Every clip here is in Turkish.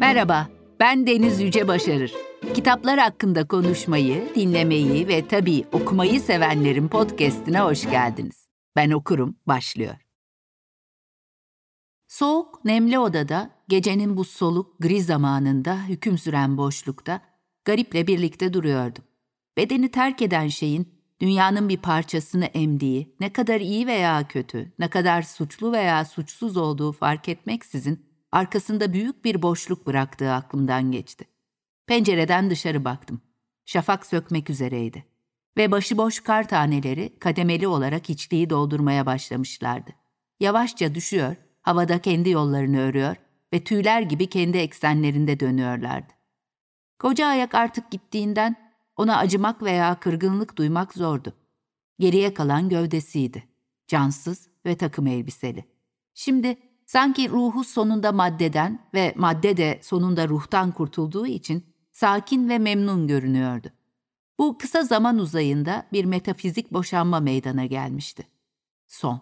Merhaba, ben Deniz Yüce Başarır. Kitaplar hakkında konuşmayı, dinlemeyi ve tabii okumayı sevenlerin podcastine hoş geldiniz. Ben okurum, başlıyor. Soğuk, nemli odada, gecenin bu soluk, gri zamanında, hüküm süren boşlukta, gariple birlikte duruyordum. Bedeni terk eden şeyin, dünyanın bir parçasını emdiği, ne kadar iyi veya kötü, ne kadar suçlu veya suçsuz olduğu fark etmeksizin, arkasında büyük bir boşluk bıraktığı aklımdan geçti. Pencereden dışarı baktım. Şafak sökmek üzereydi. Ve başıboş kar taneleri kademeli olarak hiçliği doldurmaya başlamışlardı. Yavaşça düşüyor, havada kendi yollarını örüyor ve tüyler gibi kendi eksenlerinde dönüyorlardı. Koca ayak artık gittiğinden ona acımak veya kırgınlık duymak zordu. Geriye kalan gövdesiydi. Cansız ve takım elbiseli. Şimdi sanki ruhu sonunda maddeden ve madde de sonunda ruhtan kurtulduğu için sakin ve memnun görünüyordu. Bu kısa zaman uzayında bir metafizik boşanma meydana gelmişti. Son.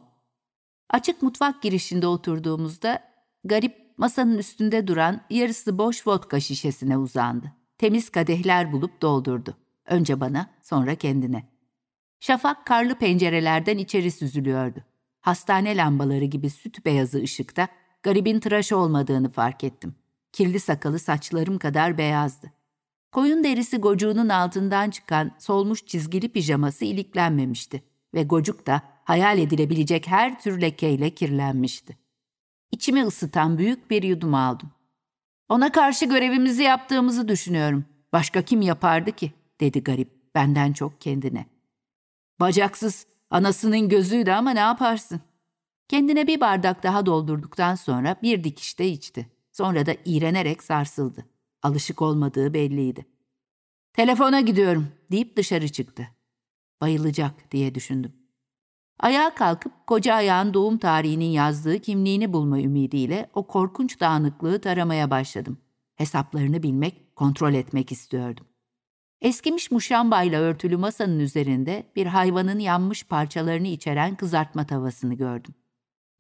Açık mutfak girişinde oturduğumuzda garip masanın üstünde duran yarısı boş vodka şişesine uzandı. Temiz kadehler bulup doldurdu. Önce bana, sonra kendine. Şafak karlı pencerelerden içeri süzülüyordu. Hastane lambaları gibi süt beyazı ışıkta garibin tıraş olmadığını fark ettim. Kirli sakalı saçlarım kadar beyazdı. Koyun derisi gocuğunun altından çıkan solmuş çizgili pijaması iliklenmemişti ve gocuk da hayal edilebilecek her tür lekeyle kirlenmişti. İçimi ısıtan büyük bir yudum aldım. Ona karşı görevimizi yaptığımızı düşünüyorum. Başka kim yapardı ki? dedi garip benden çok kendine. Bacaksız, anasının gözüydü ama ne yaparsın? Kendine bir bardak daha doldurduktan sonra bir dikişte içti. Sonra da iğrenerek sarsıldı. Alışık olmadığı belliydi. Telefona gidiyorum deyip dışarı çıktı. Bayılacak diye düşündüm. Ayağa kalkıp koca ayağın doğum tarihinin yazdığı kimliğini bulma ümidiyle o korkunç dağınıklığı taramaya başladım. Hesaplarını bilmek, kontrol etmek istiyordum. Eskimiş muşambayla örtülü masanın üzerinde bir hayvanın yanmış parçalarını içeren kızartma tavasını gördüm.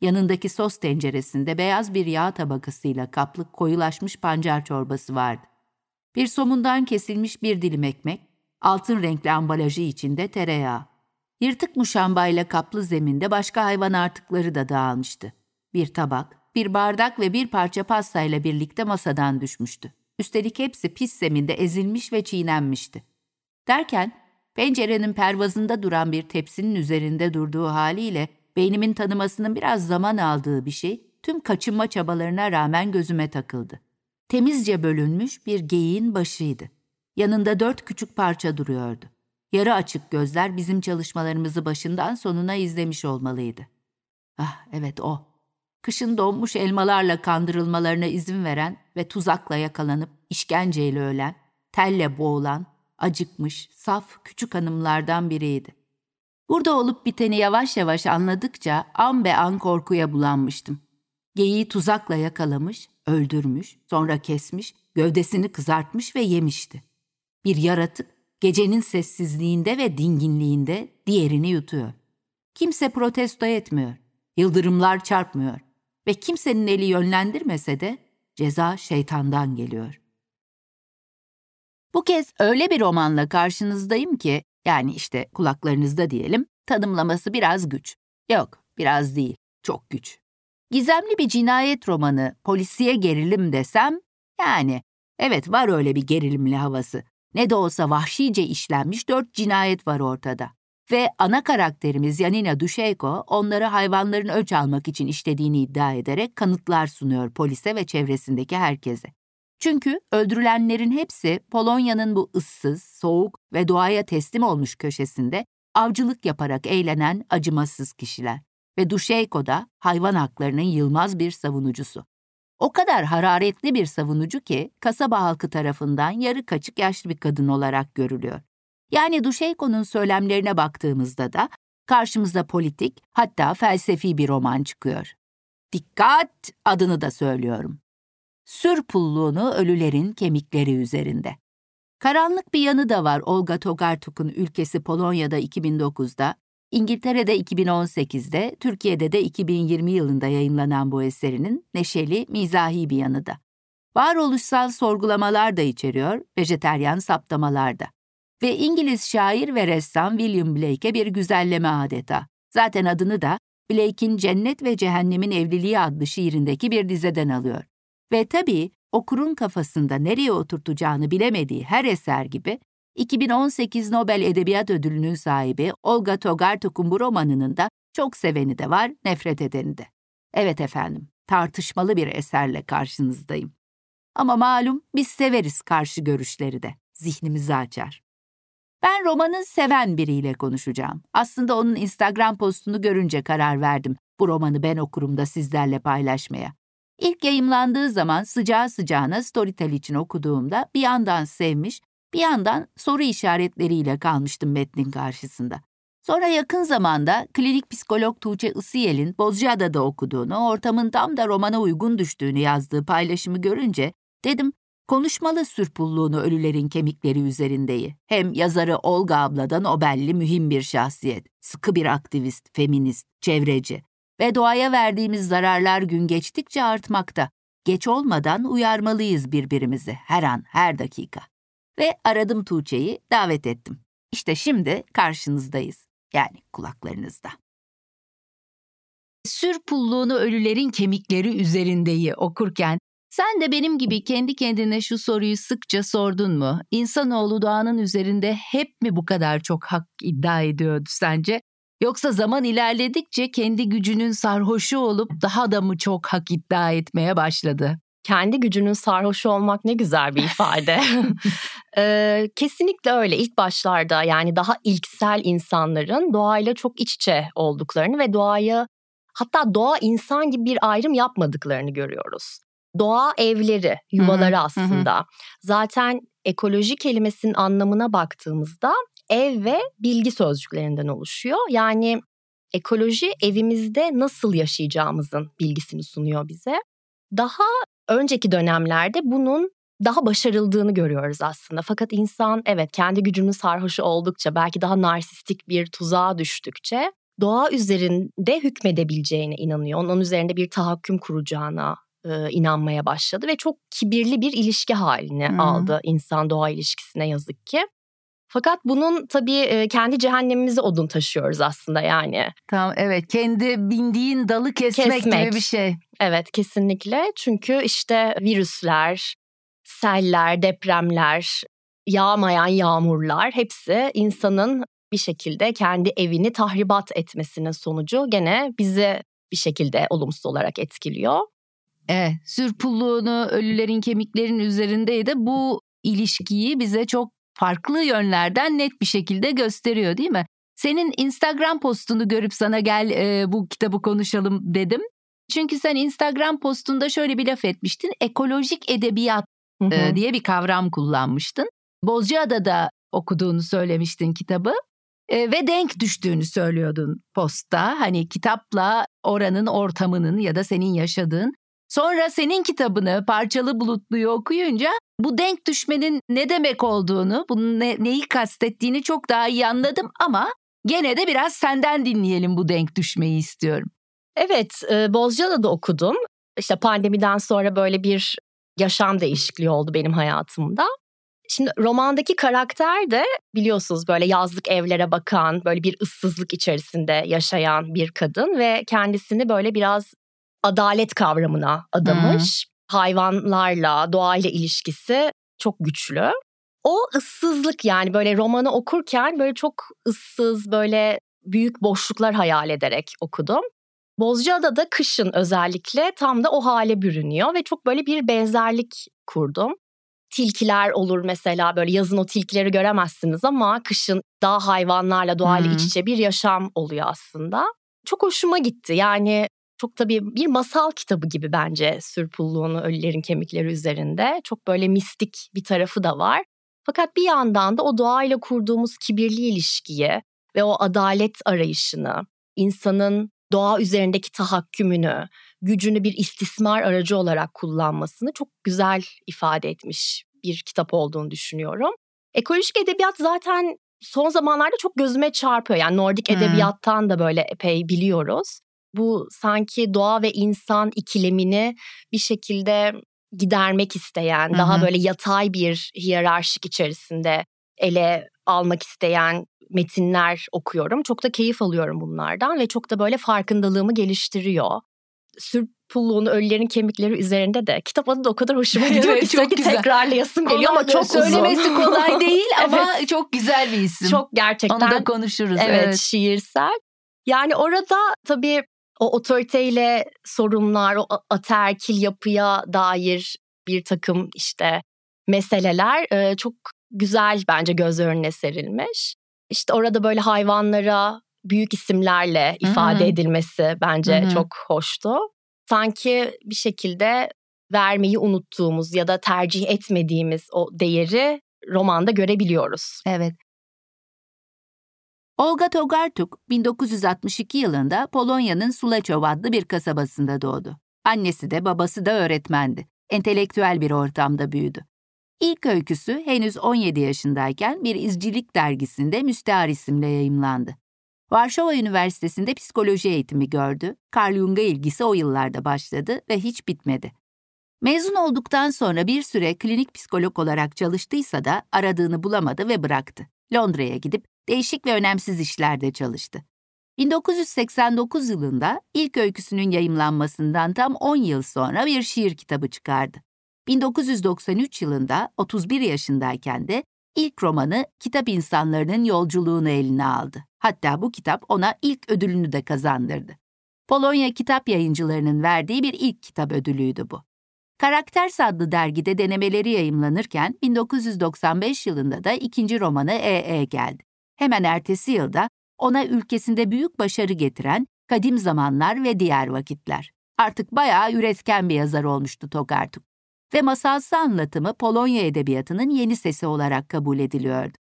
Yanındaki sos tenceresinde beyaz bir yağ tabakasıyla kaplı koyulaşmış pancar çorbası vardı. Bir somundan kesilmiş bir dilim ekmek, altın renkli ambalajı içinde tereyağı. Yırtık muşambayla kaplı zeminde başka hayvan artıkları da dağılmıştı. Bir tabak, bir bardak ve bir parça pastayla birlikte masadan düşmüştü. Üstelik hepsi pis zeminde ezilmiş ve çiğnenmişti. Derken pencerenin pervazında duran bir tepsinin üzerinde durduğu haliyle beynimin tanımasının biraz zaman aldığı bir şey tüm kaçınma çabalarına rağmen gözüme takıldı. Temizce bölünmüş bir geyiğin başıydı. Yanında dört küçük parça duruyordu. Yarı açık gözler bizim çalışmalarımızı başından sonuna izlemiş olmalıydı. Ah evet o kışın donmuş elmalarla kandırılmalarına izin veren ve tuzakla yakalanıp işkenceyle ölen, telle boğulan, acıkmış, saf küçük hanımlardan biriydi. Burada olup biteni yavaş yavaş anladıkça an be an korkuya bulanmıştım. Geyiği tuzakla yakalamış, öldürmüş, sonra kesmiş, gövdesini kızartmış ve yemişti. Bir yaratık gecenin sessizliğinde ve dinginliğinde diğerini yutuyor. Kimse protesto etmiyor, yıldırımlar çarpmıyor ve kimsenin eli yönlendirmese de ceza şeytandan geliyor. Bu kez öyle bir romanla karşınızdayım ki, yani işte kulaklarınızda diyelim, tanımlaması biraz güç. Yok, biraz değil, çok güç. Gizemli bir cinayet romanı, polisiye gerilim desem, yani evet var öyle bir gerilimli havası. Ne de olsa vahşice işlenmiş dört cinayet var ortada. Ve ana karakterimiz Yanina Duşeyko onları hayvanların öç almak için işlediğini iddia ederek kanıtlar sunuyor polise ve çevresindeki herkese. Çünkü öldürülenlerin hepsi Polonya'nın bu ıssız, soğuk ve doğaya teslim olmuş köşesinde avcılık yaparak eğlenen acımasız kişiler. Ve Duşeyko da hayvan haklarının yılmaz bir savunucusu. O kadar hararetli bir savunucu ki kasaba halkı tarafından yarı kaçık yaşlı bir kadın olarak görülüyor. Yani Duşeyko'nun söylemlerine baktığımızda da karşımıza politik hatta felsefi bir roman çıkıyor. Dikkat adını da söylüyorum. Sür pulluğunu ölülerin kemikleri üzerinde. Karanlık bir yanı da var Olga Tokarczuk'un ülkesi Polonya'da 2009'da, İngiltere'de 2018'de, Türkiye'de de 2020 yılında yayımlanan bu eserinin neşeli, mizahi bir yanı da. Varoluşsal sorgulamalar da içeriyor, vejeteryan saptamalar da. Ve İngiliz şair ve ressam William Blake'e bir güzelleme adeta. Zaten adını da Blake'in Cennet ve Cehennemin Evliliği adlı şiirindeki bir dizeden alıyor. Ve tabii okurun kafasında nereye oturtacağını bilemediği her eser gibi 2018 Nobel Edebiyat Ödülü'nün sahibi Olga Tokarczuk'un bu romanının da çok seveni de var, nefret edeni de. Evet efendim, tartışmalı bir eserle karşınızdayım. Ama malum biz severiz karşı görüşleri de, zihnimizi açar. Ben romanı seven biriyle konuşacağım. Aslında onun Instagram postunu görünce karar verdim bu romanı ben okurum da sizlerle paylaşmaya. İlk yayımlandığı zaman sıcağı sıcağına Storytel için okuduğumda bir yandan sevmiş, bir yandan soru işaretleriyle kalmıştım metnin karşısında. Sonra yakın zamanda klinik psikolog Tuğçe Isıyel'in Bozcaada'da okuduğunu, ortamın tam da romana uygun düştüğünü yazdığı paylaşımı görünce dedim konuşmalı sürpulluğunu ölülerin kemikleri üzerindeyi. Hem yazarı Olga abladan o belli mühim bir şahsiyet, sıkı bir aktivist, feminist, çevreci ve doğaya verdiğimiz zararlar gün geçtikçe artmakta. Geç olmadan uyarmalıyız birbirimizi her an, her dakika. Ve aradım Tuğçe'yi, davet ettim. İşte şimdi karşınızdayız. Yani kulaklarınızda. Sür pulluğunu ölülerin kemikleri üzerindeyi okurken sen de benim gibi kendi kendine şu soruyu sıkça sordun mu? İnsanoğlu doğanın üzerinde hep mi bu kadar çok hak iddia ediyordu sence? Yoksa zaman ilerledikçe kendi gücünün sarhoşu olup daha da mı çok hak iddia etmeye başladı? Kendi gücünün sarhoşu olmak ne güzel bir ifade. ee, kesinlikle öyle. İlk başlarda yani daha ilksel insanların doğayla çok iç içe olduklarını ve doğayı hatta doğa insan gibi bir ayrım yapmadıklarını görüyoruz doğa evleri, yuvaları hı hı, aslında. Hı. Zaten ekoloji kelimesinin anlamına baktığımızda ev ve bilgi sözcüklerinden oluşuyor. Yani ekoloji evimizde nasıl yaşayacağımızın bilgisini sunuyor bize. Daha önceki dönemlerde bunun daha başarıldığını görüyoruz aslında. Fakat insan evet kendi gücünün sarhoşu oldukça belki daha narsistik bir tuzağa düştükçe doğa üzerinde hükmedebileceğine inanıyor. Onun üzerinde bir tahakküm kuracağına e, inanmaya başladı ve çok kibirli bir ilişki haline hmm. aldı insan doğa ilişkisine yazık ki. Fakat bunun tabii kendi cehennemimizi odun taşıyoruz aslında yani. Tamam evet kendi bindiğin dalı kesmek, kesmek gibi bir şey. Evet kesinlikle çünkü işte virüsler, seller, depremler, yağmayan yağmurlar hepsi insanın bir şekilde kendi evini tahribat etmesinin sonucu gene bizi bir şekilde olumsuz olarak etkiliyor. Evet, sürpulluğunu ölülerin kemiklerin üzerindeydi. Bu ilişkiyi bize çok farklı yönlerden net bir şekilde gösteriyor değil mi? Senin Instagram postunu görüp sana gel e, bu kitabı konuşalım dedim. Çünkü sen Instagram postunda şöyle bir laf etmiştin. Ekolojik edebiyat hı hı. E, diye bir kavram kullanmıştın. Bozcaada'da okuduğunu söylemiştin kitabı. E, ve denk düştüğünü söylüyordun postta. Hani kitapla oranın ortamının ya da senin yaşadığın Sonra senin kitabını Parçalı Bulutlu'yu okuyunca bu denk düşmenin ne demek olduğunu, bunun ne, neyi kastettiğini çok daha iyi anladım ama gene de biraz senden dinleyelim bu denk düşmeyi istiyorum. Evet, e, Bozcaada'da okudum. İşte pandemiden sonra böyle bir yaşam değişikliği oldu benim hayatımda. Şimdi romandaki karakter de biliyorsunuz böyle yazlık evlere bakan, böyle bir ıssızlık içerisinde yaşayan bir kadın ve kendisini böyle biraz adalet kavramına adamış. Hmm. Hayvanlarla, doğayla ilişkisi çok güçlü. O ıssızlık yani böyle romanı okurken böyle çok ıssız böyle büyük boşluklar hayal ederek okudum. Bozcaada'da kışın özellikle tam da o hale bürünüyor ve çok böyle bir benzerlik kurdum. Tilkiler olur mesela böyle yazın o tilkileri göremezsiniz ama kışın daha hayvanlarla doğayla hmm. iç içe bir yaşam oluyor aslında. Çok hoşuma gitti yani çok tabii bir masal kitabı gibi bence Sürpulluğunu Ölülerin Kemikleri üzerinde. Çok böyle mistik bir tarafı da var. Fakat bir yandan da o doğayla kurduğumuz kibirli ilişkiyi ve o adalet arayışını, insanın doğa üzerindeki tahakkümünü, gücünü bir istismar aracı olarak kullanmasını çok güzel ifade etmiş bir kitap olduğunu düşünüyorum. Ekolojik edebiyat zaten son zamanlarda çok gözüme çarpıyor. Yani Nordik hmm. edebiyattan da böyle epey biliyoruz bu sanki doğa ve insan ikilemini bir şekilde gidermek isteyen, Hı daha böyle yatay bir hiyerarşik içerisinde ele almak isteyen metinler okuyorum. Çok da keyif alıyorum bunlardan ve çok da böyle farkındalığımı geliştiriyor. Sürpulluğun Ölülerin Kemikleri üzerinde de kitap adı da o kadar hoşuma gidiyor Evet, ki çok güzel. tekrarlayasım geliyor ama çok söylemesi uzun. kolay değil ama çok güzel bir isim. Çok gerçekten Onu da konuşuruz. evet, Evet. şiirsel. Yani orada tabii o otoriteyle sorunlar, o a- ataerkil yapıya dair bir takım işte meseleler e, çok güzel bence göz önüne serilmiş. İşte orada böyle hayvanlara büyük isimlerle ifade Hı hı. edilmesi bence Hı hı. çok hoştu. Sanki bir şekilde vermeyi unuttuğumuz ya da tercih etmediğimiz o değeri romanda görebiliyoruz. Evet. Olga Tokarczuk 1962 yılında Polonya'nın Sulaçov adlı bir kasabasında doğdu. Annesi de babası da öğretmendi. Entelektüel bir ortamda büyüdü. İlk öyküsü henüz 17 yaşındayken bir izcilik dergisinde Müstehar isimle yayımlandı. Varşova Üniversitesi'nde psikoloji eğitimi gördü. Carl Jung'a ilgisi o yıllarda başladı ve hiç bitmedi. Mezun olduktan sonra bir süre klinik psikolog olarak çalıştıysa da aradığını bulamadı ve bıraktı. Londra'ya gidip değişik ve önemsiz işlerde çalıştı. 1989 yılında ilk öyküsünün yayımlanmasından tam 10 yıl sonra bir şiir kitabı çıkardı. 1993 yılında 31 yaşındayken de ilk romanı Kitap İnsanlarının Yolculuğunu eline aldı. Hatta bu kitap ona ilk ödülünü de kazandırdı. Polonya Kitap Yayıncılarının verdiği bir ilk kitap ödülüydü bu. Karakters adlı dergide denemeleri yayımlanırken 1995 yılında da ikinci romanı E.E. geldi. Hemen ertesi yılda ona ülkesinde büyük başarı getiren Kadim Zamanlar ve Diğer Vakitler. Artık bayağı üretken bir yazar olmuştu Tokarczuk. Ve masalsı anlatımı Polonya edebiyatının yeni sesi olarak kabul ediliyordu.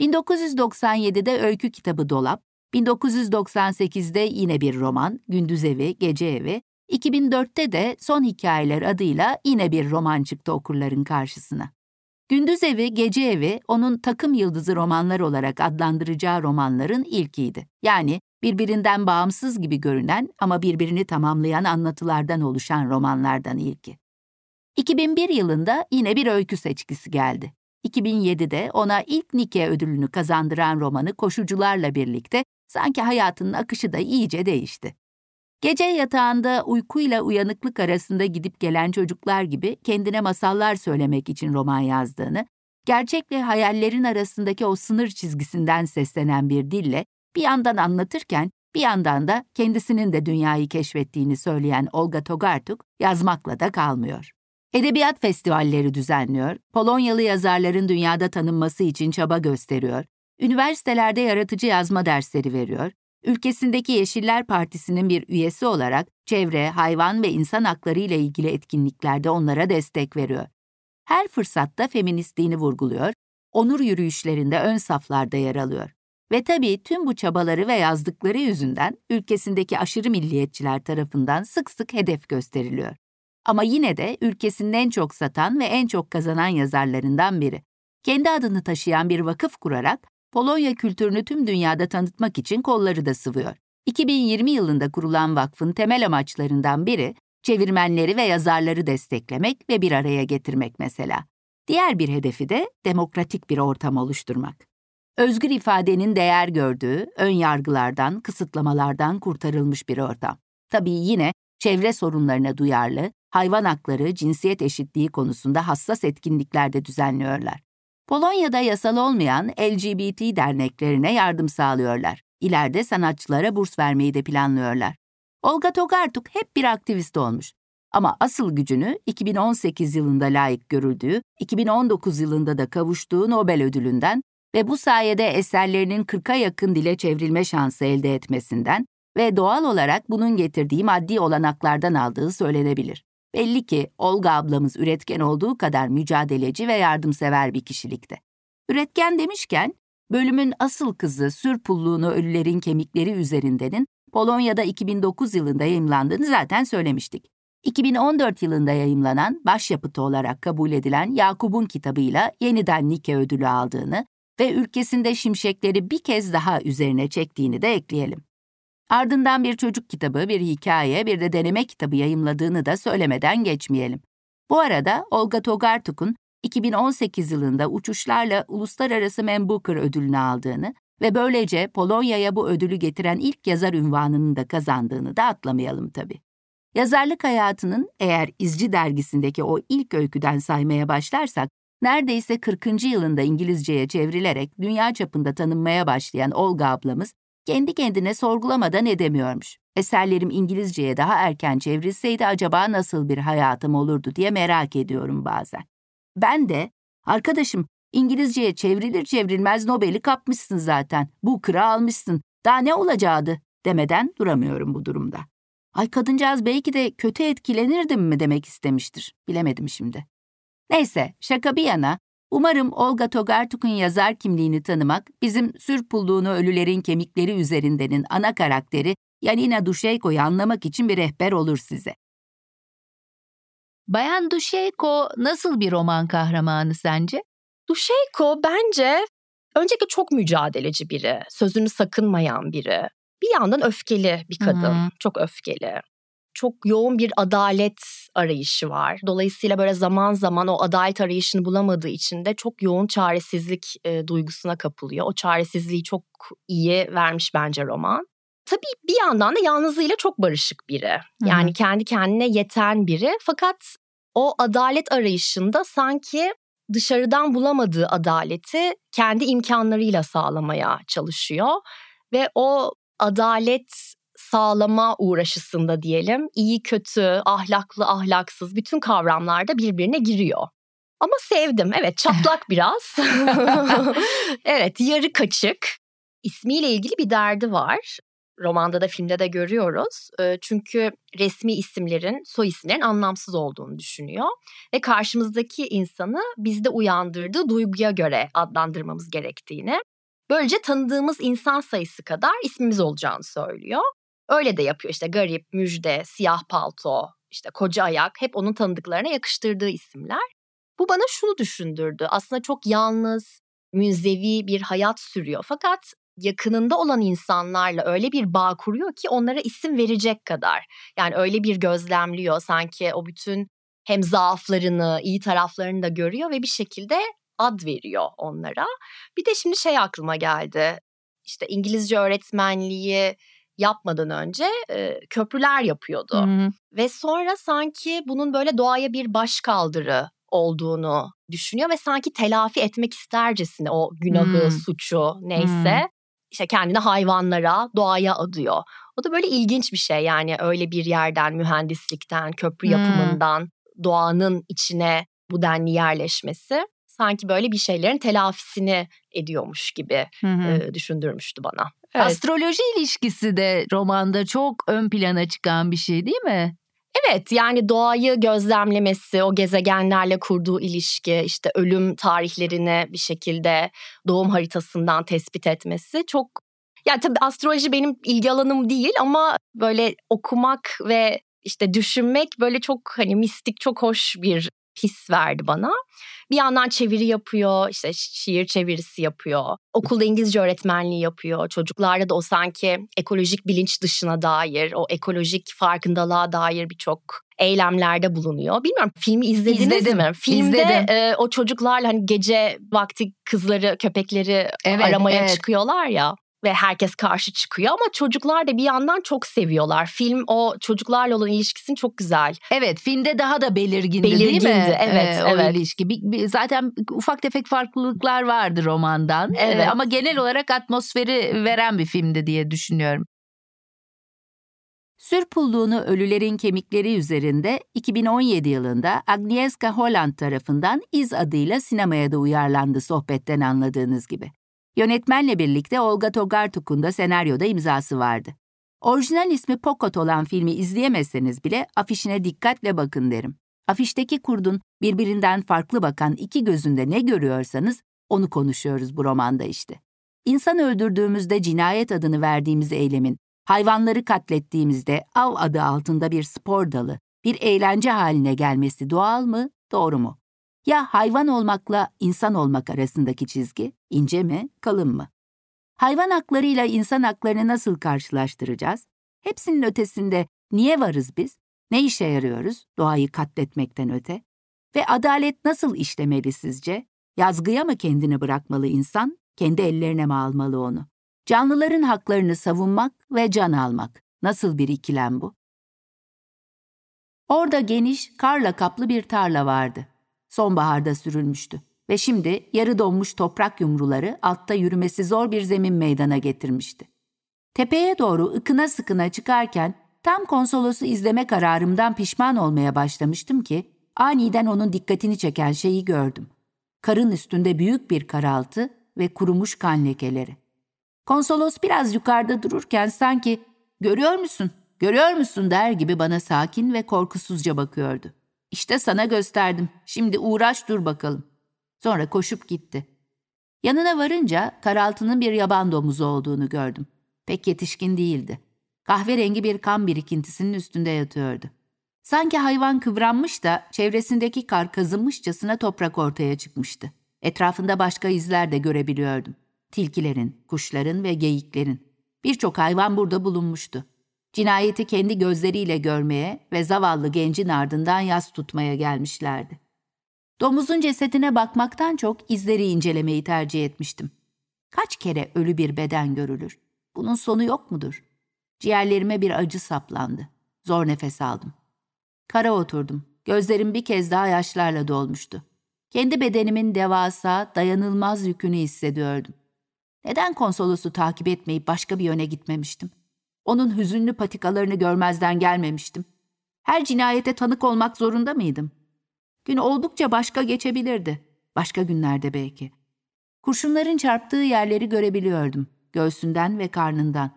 1997'de öykü kitabı Dolap, 1998'de yine bir roman Gündüz Evi, Gece Evi, 2004'te de Son Hikayeler adıyla yine bir roman çıktı okurların karşısına. Gündüz Evi, Gece Evi onun takım yıldızı romanlar olarak adlandıracağı romanların ilkiydi. Yani birbirinden bağımsız gibi görünen ama birbirini tamamlayan anlatılardan oluşan romanlardan ilki. 2001 yılında yine bir öykü seçkisi geldi. 2007'de ona ilk Nike ödülünü kazandıran romanı Koşucularla birlikte sanki hayatının akışı da iyice değişti. Gece yatağında uykuyla uyanıklık arasında gidip gelen çocuklar gibi kendine masallar söylemek için roman yazdığını, gerçekle hayallerin arasındaki o sınır çizgisinden seslenen bir dille bir yandan anlatırken bir yandan da kendisinin de dünyayı keşfettiğini söyleyen Olga Tokarczuk yazmakla da kalmıyor. Edebiyat festivalleri düzenliyor, Polonyalı yazarların dünyada tanınması için çaba gösteriyor, üniversitelerde yaratıcı yazma dersleri veriyor, ülkesindeki Yeşiller Partisi'nin bir üyesi olarak çevre, hayvan ve insan hakları ile ilgili etkinliklerde onlara destek veriyor. Her fırsatta feministliğini vurguluyor, onur yürüyüşlerinde ön saflarda yer alıyor. Ve tabii tüm bu çabaları ve yazdıkları yüzünden ülkesindeki aşırı milliyetçiler tarafından sık sık hedef gösteriliyor. Ama yine de ülkesinin en çok satan ve en çok kazanan yazarlarından biri. Kendi adını taşıyan bir vakıf kurarak Polonya kültürünü tüm dünyada tanıtmak için kolları da sıvıyor. 2020 yılında kurulan vakfın temel amaçlarından biri çevirmenleri ve yazarları desteklemek ve bir araya getirmek mesela. Diğer bir hedefi de demokratik bir ortam oluşturmak. Özgür ifadenin değer gördüğü, ön yargılardan, kısıtlamalardan kurtarılmış bir ortam. Tabii yine çevre sorunlarına duyarlı, hayvan hakları, cinsiyet eşitliği konusunda hassas etkinlikler de düzenliyorlar. Polonya'da yasal olmayan LGBT derneklerine yardım sağlıyorlar. İleride sanatçılara burs vermeyi de planlıyorlar. Olga Tokarczuk hep bir aktivist olmuş. Ama asıl gücünü 2018 yılında layık görüldüğü, 2019 yılında da kavuştuğu Nobel ödülünden ve bu sayede eserlerinin 40'a yakın dile çevrilme şansı elde etmesinden ve doğal olarak bunun getirdiği maddi olanaklardan aldığı söylenebilir. Belli ki Olga ablamız üretken olduğu kadar mücadeleci ve yardımsever bir kişilikte. Üretken demişken, bölümün asıl kızı Sürpulluğunu Ölülerin Kemikleri üzerindenin Polonya'da 2009 yılında yayımlandığını zaten söylemiştik. 2014 yılında yayımlanan başyapıtı olarak kabul edilen Yakup'un kitabıyla yeniden Nike ödülü aldığını ve ülkesinde şimşekleri bir kez daha üzerine çektiğini de ekleyelim. Ardından bir çocuk kitabı, bir hikaye, bir de deneme kitabı yayımladığını da söylemeden geçmeyelim. Bu arada Olga Tokarczuk'un 2018 yılında uçuşlarla Uluslararası Man Booker ödülünü aldığını ve böylece Polonya'ya bu ödülü getiren ilk yazar ünvanını da kazandığını da atlamayalım tabii. Yazarlık hayatının eğer İzci dergisindeki o ilk öyküden saymaya başlarsak, neredeyse 40. yılında İngilizceye çevrilerek dünya çapında tanınmaya başlayan Olga ablamız, kendi kendine sorgulamadan edemiyormuş. Eserlerim İngilizceye daha erken çevrilseydi acaba nasıl bir hayatım olurdu diye merak ediyorum bazen. Ben de, arkadaşım İngilizceye çevrilir çevrilmez Nobel'i kapmışsın zaten, bu kıra almışsın, daha ne olacaktı demeden duramıyorum bu durumda. Ay kadıncağız belki de kötü etkilenirdim mi demek istemiştir. Bilemedim şimdi. Neyse şaka bir yana umarım Olga Tokarczuk'un yazar kimliğini tanımak bizim Sürpulluğunu Ölülerin Kemikleri üzerindenin ana karakteri Yanina Duşeyko'yu anlamak için bir rehber olur size. Bayan Duşeyko nasıl bir roman kahramanı sence? Duşeyko bence öncelikle çok mücadeleci biri, sözünü sakınmayan biri bir yandan öfkeli bir kadın. Hmm. Çok öfkeli. Çok yoğun bir adalet arayışı var. Dolayısıyla böyle zaman zaman o adalet arayışını bulamadığı için de çok yoğun çaresizlik e, duygusuna kapılıyor. O çaresizliği çok iyi vermiş bence roman. Tabii bir yandan da yalnızlığıyla çok barışık biri. Yani hmm. kendi kendine yeten biri. Fakat o adalet arayışında sanki dışarıdan bulamadığı adaleti kendi imkanlarıyla sağlamaya çalışıyor ve o adalet sağlama uğraşısında diyelim iyi kötü, ahlaklı ahlaksız bütün kavramlarda birbirine giriyor. Ama sevdim. Evet çatlak biraz. evet yarı kaçık. İsmiyle ilgili bir derdi var. Romanda da filmde de görüyoruz. Çünkü resmi isimlerin, soy isimlerin anlamsız olduğunu düşünüyor. Ve karşımızdaki insanı bizde uyandırdığı duyguya göre adlandırmamız gerektiğini Böylece tanıdığımız insan sayısı kadar ismimiz olacağını söylüyor. Öyle de yapıyor işte garip, müjde, siyah palto, işte koca ayak hep onun tanıdıklarına yakıştırdığı isimler. Bu bana şunu düşündürdü. Aslında çok yalnız, münzevi bir hayat sürüyor. Fakat yakınında olan insanlarla öyle bir bağ kuruyor ki onlara isim verecek kadar. Yani öyle bir gözlemliyor sanki o bütün hem zaaflarını, iyi taraflarını da görüyor ve bir şekilde ad veriyor onlara. Bir de şimdi şey aklıma geldi. İşte İngilizce öğretmenliği yapmadan önce e, köprüler yapıyordu. Hı-hı. Ve sonra sanki bunun böyle doğaya bir baş kaldırı olduğunu düşünüyor ve sanki telafi etmek istercesine o günahı, hmm. suçu neyse hmm. işte kendini hayvanlara, doğaya adıyor. O da böyle ilginç bir şey yani öyle bir yerden mühendislikten, köprü hmm. yapımından doğanın içine bu denli yerleşmesi sanki böyle bir şeylerin telafisini ediyormuş gibi hı hı. E, düşündürmüştü bana. Evet. Astroloji ilişkisi de romanda çok ön plana çıkan bir şey değil mi? Evet yani doğayı gözlemlemesi, o gezegenlerle kurduğu ilişki, işte ölüm tarihlerini bir şekilde doğum haritasından tespit etmesi çok yani tabii astroloji benim ilgi alanım değil ama böyle okumak ve işte düşünmek böyle çok hani mistik çok hoş bir his verdi bana. Bir yandan çeviri yapıyor, işte şiir çevirisi yapıyor. Okulda İngilizce öğretmenliği yapıyor. Çocuklarda da o sanki ekolojik bilinç dışına dair, o ekolojik farkındalığa dair birçok eylemlerde bulunuyor. Bilmiyorum filmi izlediniz İzledim, mi? Filmde e, o çocuklarla hani gece vakti kızları, köpekleri evet, aramaya evet. çıkıyorlar ya ve herkes karşı çıkıyor ama çocuklar da bir yandan çok seviyorlar. Film o çocuklarla olan ilişkisini çok güzel. Evet filmde daha da belirgindi, belirgindi değil mi? Evet, ee, evet. O ilişki. Bir, bir, zaten ufak tefek farklılıklar vardı romandan. Ee, evet. Ee, ama genel olarak atmosferi veren bir filmdi diye düşünüyorum. Sürpulluğunu Ölülerin Kemikleri üzerinde 2017 yılında Agnieszka Holland tarafından İz adıyla sinemaya da uyarlandı sohbetten anladığınız gibi. Yönetmenle birlikte Olga Tokarczuk'un da senaryoda imzası vardı. Orijinal ismi Pokot olan filmi izleyemezseniz bile afişine dikkatle bakın derim. Afişteki kurdun birbirinden farklı bakan iki gözünde ne görüyorsanız onu konuşuyoruz bu romanda işte. İnsan öldürdüğümüzde cinayet adını verdiğimiz eylemin, hayvanları katlettiğimizde av adı altında bir spor dalı, bir eğlence haline gelmesi doğal mı, doğru mu? Ya hayvan olmakla insan olmak arasındaki çizgi ince mi, kalın mı? Hayvan haklarıyla insan haklarını nasıl karşılaştıracağız? Hepsinin ötesinde niye varız biz? Ne işe yarıyoruz doğayı katletmekten öte? Ve adalet nasıl işlemeli sizce? Yazgıya mı kendini bırakmalı insan, kendi ellerine mi almalı onu? Canlıların haklarını savunmak ve can almak. Nasıl bir ikilem bu? Orada geniş, karla kaplı bir tarla vardı. Sonbaharda sürülmüştü ve şimdi yarı donmuş toprak yumruları altta yürümesi zor bir zemin meydana getirmişti. Tepeye doğru ıkına sıkına çıkarken tam konsolosu izleme kararımdan pişman olmaya başlamıştım ki aniden onun dikkatini çeken şeyi gördüm. Karın üstünde büyük bir karaltı ve kurumuş kan lekeleri. Konsolos biraz yukarıda dururken sanki "Görüyor musun? Görüyor musun?" der gibi bana sakin ve korkusuzca bakıyordu. İşte sana gösterdim. Şimdi uğraş dur bakalım. Sonra koşup gitti. Yanına varınca karaltının bir yaban domuzu olduğunu gördüm. Pek yetişkin değildi. Kahverengi bir kan birikintisinin üstünde yatıyordu. Sanki hayvan kıvranmış da çevresindeki kar kazınmışçasına toprak ortaya çıkmıştı. Etrafında başka izler de görebiliyordum. Tilkilerin, kuşların ve geyiklerin. Birçok hayvan burada bulunmuştu. Cinayeti kendi gözleriyle görmeye ve zavallı gencin ardından yas tutmaya gelmişlerdi. Domuzun cesedine bakmaktan çok izleri incelemeyi tercih etmiştim. Kaç kere ölü bir beden görülür? Bunun sonu yok mudur? Ciğerlerime bir acı saplandı. Zor nefes aldım. Kara oturdum. Gözlerim bir kez daha yaşlarla dolmuştu. Kendi bedenimin devasa, dayanılmaz yükünü hissediyordum. Neden konsolosu takip etmeyip başka bir yöne gitmemiştim? Onun hüzünlü patikalarını görmezden gelmemiştim. Her cinayete tanık olmak zorunda mıydım? Gün oldukça başka geçebilirdi. Başka günlerde belki. Kurşunların çarptığı yerleri görebiliyordum. Göğsünden ve karnından.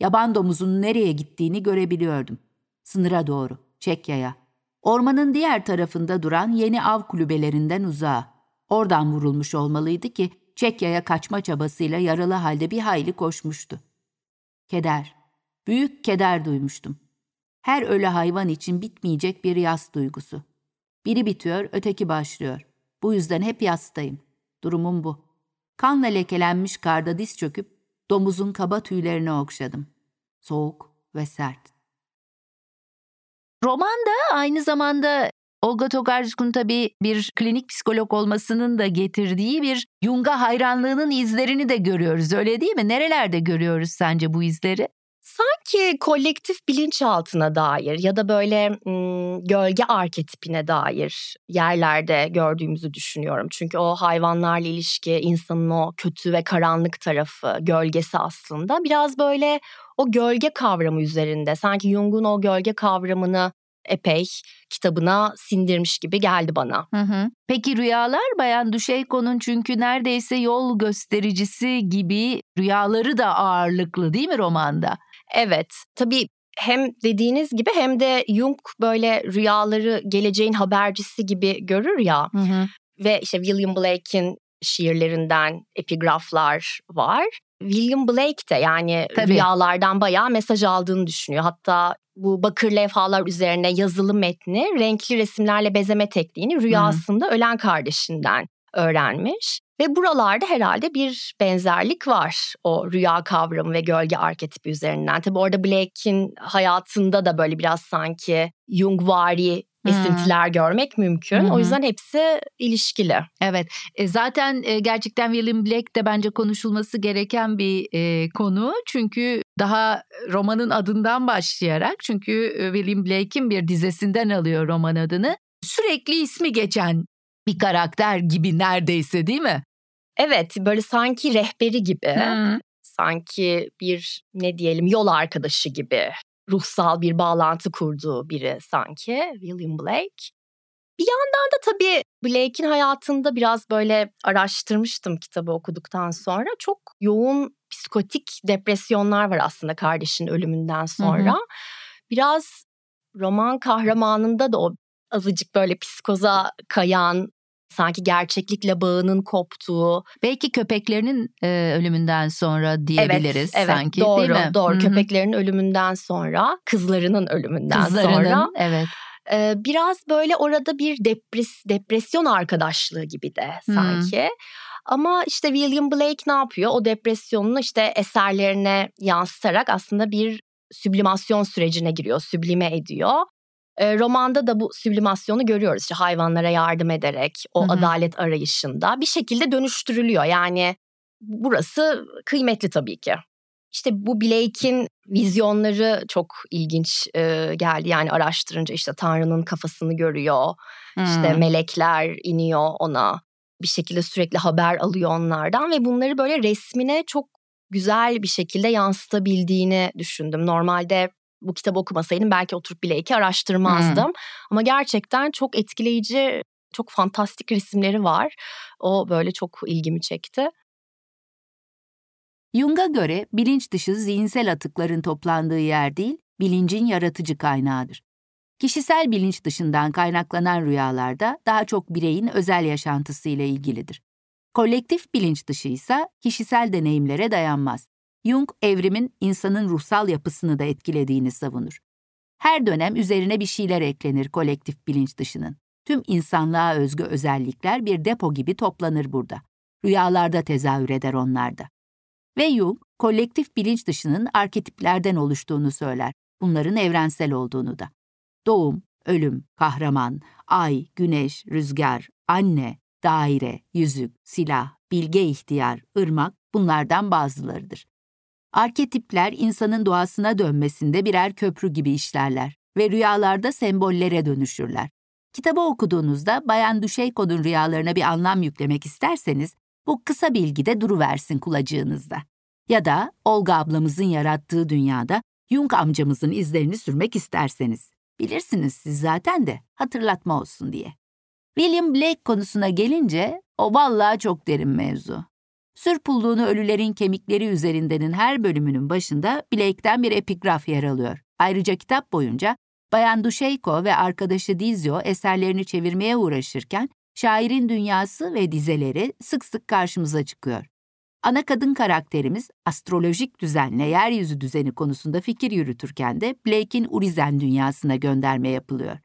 Yaban domuzunun nereye gittiğini görebiliyordum. Sınıra doğru, Çekya'ya. Ormanın diğer tarafında duran yeni av kulübelerinden uzağa. Oradan vurulmuş olmalıydı ki Çekya'ya kaçma çabasıyla yaralı halde bir hayli koşmuştu. Keder, büyük keder duymuştum. Her ölü hayvan için bitmeyecek bir yas duygusu. Biri bitiyor, öteki başlıyor. Bu yüzden hep yastayım. Durumum bu. Kanla lekelenmiş karda diz çöküp domuzun kaba tüylerini okşadım. Soğuk ve sert. Roman da aynı zamanda Olga Tokarczuk'un tabii bir klinik psikolog olmasının da getirdiği bir Jung'a hayranlığının izlerini de görüyoruz öyle değil mi? Nerelerde görüyoruz sence bu izleri? Sanki kolektif bilinçaltına dair ya da böyle gölge arketipine dair yerlerde gördüğümüzü düşünüyorum. Çünkü o hayvanlarla ilişki, insanın o kötü ve karanlık tarafı, gölgesi aslında biraz böyle o gölge kavramı üzerinde. Sanki Jung'un o gölge kavramını epey kitabına sindirmiş gibi geldi bana. Hı hı. Peki rüyalar Bayan Düşeyko'nun çünkü neredeyse yol göstericisi gibi rüyaları da ağırlıklı değil mi romanda? Evet tabii hem dediğiniz gibi hem de Jung böyle rüyaları geleceğin habercisi gibi görür ya. Hı hı. Ve işte William Blake'in şiirlerinden epigraflar var. William Blake de yani Tabii. rüyalardan bayağı mesaj aldığını düşünüyor. Hatta bu bakır levhalar üzerine yazılı metni renkli resimlerle bezeme tekniğini rüyasında ölen kardeşinden öğrenmiş. Ve buralarda herhalde bir benzerlik var o rüya kavramı ve gölge arketipi üzerinden. Tabi orada Blake'in hayatında da böyle biraz sanki Jungvari esintiler görmek mümkün. Hı. O yüzden hepsi ilişkili. Evet, e, zaten e, gerçekten William Blake de bence konuşulması gereken bir e, konu. Çünkü daha romanın adından başlayarak, çünkü e, William Blake'in bir dizesinden alıyor roman adını. Sürekli ismi geçen bir karakter gibi neredeyse değil mi? Evet böyle sanki rehberi gibi, Hı. sanki bir ne diyelim yol arkadaşı gibi ruhsal bir bağlantı kurduğu biri sanki William Blake. Bir yandan da tabii Blake'in hayatında biraz böyle araştırmıştım kitabı okuduktan sonra. Çok yoğun psikotik depresyonlar var aslında kardeşinin ölümünden sonra. Biraz roman kahramanında da o azıcık böyle psikoza kayan, sanki gerçeklikle bağının koptuğu. Belki köpeklerinin e, ölümünden sonra diyebiliriz evet, sanki doğru, değil mi? Doğru, Hı hı. köpeklerin ölümünden sonra, kızlarının ölümünden Kızlarının, sonra evet. e, biraz böyle orada bir depres, depresyon arkadaşlığı gibi de Hmm. sanki. Ama işte William Blake ne yapıyor? O depresyonunu işte eserlerine yansıtarak aslında bir süblimasyon sürecine giriyor, süblime ediyor. E, romanda da bu süblimasyonu görüyoruz. İşte hayvanlara yardım ederek o Hı hı. adalet arayışında bir şekilde dönüştürülüyor. Yani burası kıymetli tabii ki. İşte bu Blake'in vizyonları çok ilginç e, geldi. Yani araştırınca işte Tanrı'nın kafasını görüyor. İşte Hmm. melekler iniyor ona. Bir şekilde sürekli haber alıyor onlardan ve bunları böyle resmine çok güzel bir şekilde yansıtabildiğini düşündüm. Normalde bu kitabı okumasaydım belki oturup Blake'i araştırmazdım. Ama gerçekten çok etkileyici, çok fantastik resimleri var. O böyle çok ilgimi çekti. Jung'a göre bilinç dışı zihinsel atıkların toplandığı yer değil, bilincin yaratıcı kaynağıdır. Kişisel bilinç dışından kaynaklanan rüyalarda daha çok bireyin özel yaşantısıyla ilgilidir. Kolektif bilinç dışı ise kişisel deneyimlere dayanmaz. Jung, evrimin insanın ruhsal yapısını da etkilediğini savunur. Her dönem üzerine bir şeyler eklenir kolektif bilinç dışının. Tüm insanlığa özgü özellikler bir depo gibi toplanır burada. Rüyalarda tezahür eder onlarda. Ve Jung, kolektif bilinç dışının arketiplerden oluştuğunu söyler. Bunların evrensel olduğunu da. Doğum, ölüm, kahraman, ay, güneş, rüzgar, anne, daire, yüzük, silah, bilge ihtiyar, ırmak bunlardan bazılarıdır. Arketipler insanın doğasına dönmesinde birer köprü gibi işlerler ve rüyalarda sembollere dönüşürler. Kitabı okuduğunuzda Bayan Düşeyko'nun rüyalarına bir anlam yüklemek isterseniz bu kısa bilgi de duruversin kulacığınızda. Ya da Olga ablamızın yarattığı dünyada Jung amcamızın izlerini sürmek isterseniz. Bilirsiniz siz zaten de hatırlatma olsun diye. William Blake konusuna gelince o vallahi çok derin mevzu. Sür pulluğunu ölülerin kemikleri üzerindenin her bölümünün başında Blake'den bir epigraf yer alıyor. Ayrıca kitap boyunca Bayan Duşeyko ve arkadaşı Dizio eserlerini çevirmeye uğraşırken şairin dünyası ve dizeleri sık sık karşımıza çıkıyor. Ana kadın karakterimiz astrolojik düzenle yeryüzü düzeni konusunda fikir yürütürken de Blake'in Urizen dünyasına gönderme yapılıyor.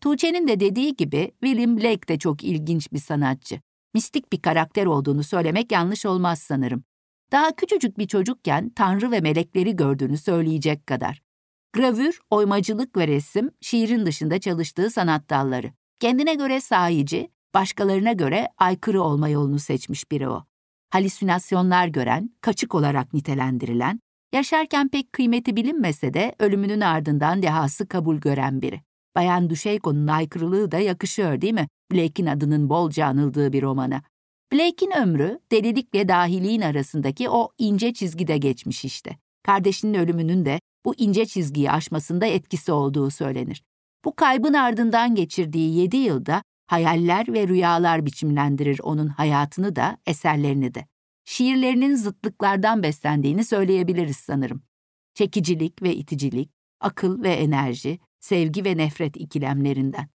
Tuğçe'nin de dediği gibi William Blake de çok ilginç bir sanatçı. Mistik bir karakter olduğunu söylemek yanlış olmaz sanırım. Daha küçücük bir çocukken tanrı ve melekleri gördüğünü söyleyecek kadar. Gravür, oymacılık ve resim şiirin dışında çalıştığı sanat dalları. Kendine göre sahici, başkalarına göre aykırı olma yolunu seçmiş biri o. Halüsinasyonlar gören, kaçık olarak nitelendirilen, yaşarken pek kıymeti bilinmese de ölümünün ardından dehası kabul gören biri. Bayan Düşeyko'nun aykırılığı da yakışıyor değil mi? Blake'in adının bolca anıldığı bir romana. Blake'in ömrü delilikle dahiliğin arasındaki o ince çizgide geçmiş işte. Kardeşinin ölümünün de bu ince çizgiyi aşmasında etkisi olduğu söylenir. Bu kaybın ardından geçirdiği yedi yılda hayaller ve rüyalar biçimlendirir onun hayatını da, eserlerini de. Şiirlerinin zıtlıklardan beslendiğini söyleyebiliriz sanırım. Çekicilik ve iticilik, akıl ve enerji, sevgi ve nefret ikilemlerinden.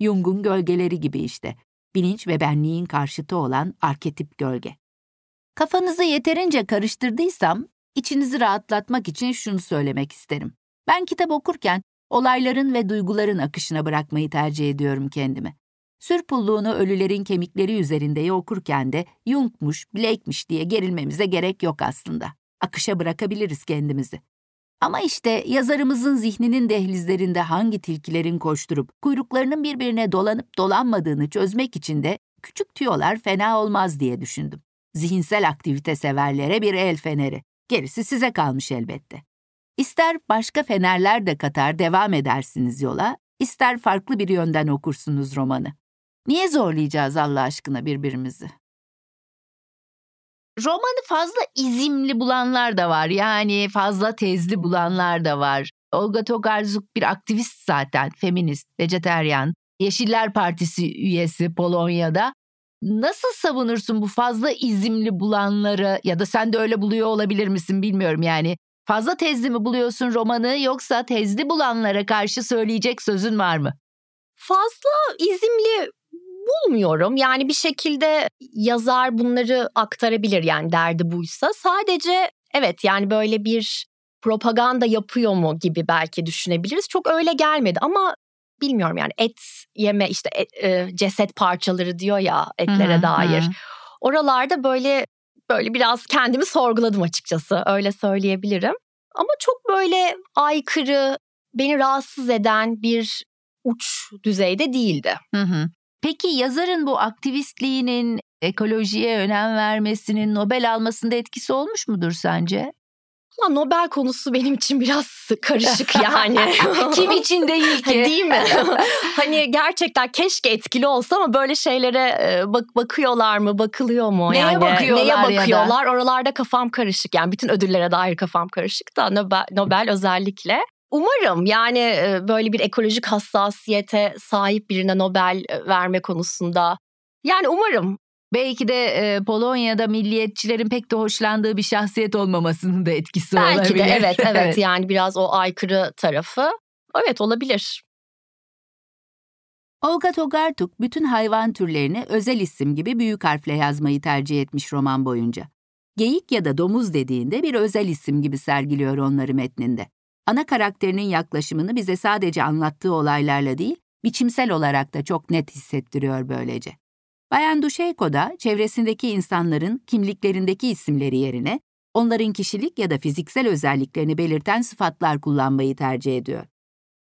Jung'un gölgeleri gibi işte, bilinç ve benliğin karşıtı olan arketip gölge. Kafanızı yeterince karıştırdıysam, içinizi rahatlatmak için şunu söylemek isterim. Ben kitap okurken olayların ve duyguların akışına bırakmayı tercih ediyorum kendimi. Sür pulluğunu ölülerin kemikleri üzerinde okurken de Jung'muş, Blake'miş diye gerilmemize gerek yok aslında. Akışa bırakabiliriz kendimizi. Ama işte yazarımızın zihninin dehlizlerinde hangi tilkilerin koşturup kuyruklarının birbirine dolanıp dolanmadığını çözmek için de küçük tüyolar fena olmaz diye düşündüm. Zihinsel aktivite severlere bir el feneri. Gerisi size kalmış elbette. İster başka fenerler de katar devam edersiniz yola, ister farklı bir yönden okursunuz romanı. Niye zorlayacağız Allah aşkına birbirimizi? Romanı fazla izimli bulanlar da var. Yani fazla tezli bulanlar da var. Olga Tokarzuk bir aktivist zaten, feminist, vejeteryan. Yeşiller Partisi üyesi Polonya'da. Nasıl savunursun bu fazla izimli bulanları ya da sen de öyle buluyor olabilir misin bilmiyorum yani. Fazla tezli mi buluyorsun romanı yoksa tezli bulanlara karşı söyleyecek sözün var mı? Fazla izimli bulmuyorum. Yani bir şekilde yazar bunları aktarabilir yani derdi buysa. Sadece evet yani böyle bir propaganda yapıyor mu gibi belki düşünebiliriz. Çok öyle gelmedi ama bilmiyorum yani et yeme işte et, e, ceset parçaları diyor ya etlere Hı hı, dair. hı. Oralarda böyle böyle biraz kendimi sorguladım açıkçası öyle söyleyebilirim. Ama çok böyle aykırı, beni rahatsız eden bir uç düzeyde değildi. Hı hı. Peki yazarın bu aktivistliğinin ekolojiye önem vermesinin Nobel almasında etkisi olmuş mudur sence? Ama Nobel konusu benim için biraz karışık yani. Kim için değil ki? değil mi? hani gerçekten keşke etkili olsa ama böyle şeylere bak bakıyorlar mı, bakılıyor mu? Neye yani, bakıyorlar Neye bakıyorlar? Ya da? Oralarda kafam karışık. Yani bütün ödüllere dair kafam karışık da Nobel, Nobel özellikle. Umarım yani böyle bir ekolojik hassasiyete sahip birine Nobel verme konusunda yani umarım Belki de e, Polonya'da milliyetçilerin pek de hoşlandığı bir şahsiyet olmamasının da etkisi Belki olabilir. Belki de evet, evet evet yani biraz o aykırı tarafı. Evet olabilir. Olga Tokarczuk bütün hayvan türlerini özel isim gibi büyük harfle yazmayı tercih etmiş roman boyunca. Geyik ya da domuz dediğinde bir özel isim gibi sergiliyor onları metninde. Ana karakterinin yaklaşımını bize sadece anlattığı olaylarla değil, biçimsel olarak da çok net hissettiriyor böylece. Bayan Duşeyko da çevresindeki insanların kimliklerindeki isimleri yerine onların kişilik ya da fiziksel özelliklerini belirten sıfatlar kullanmayı tercih ediyor.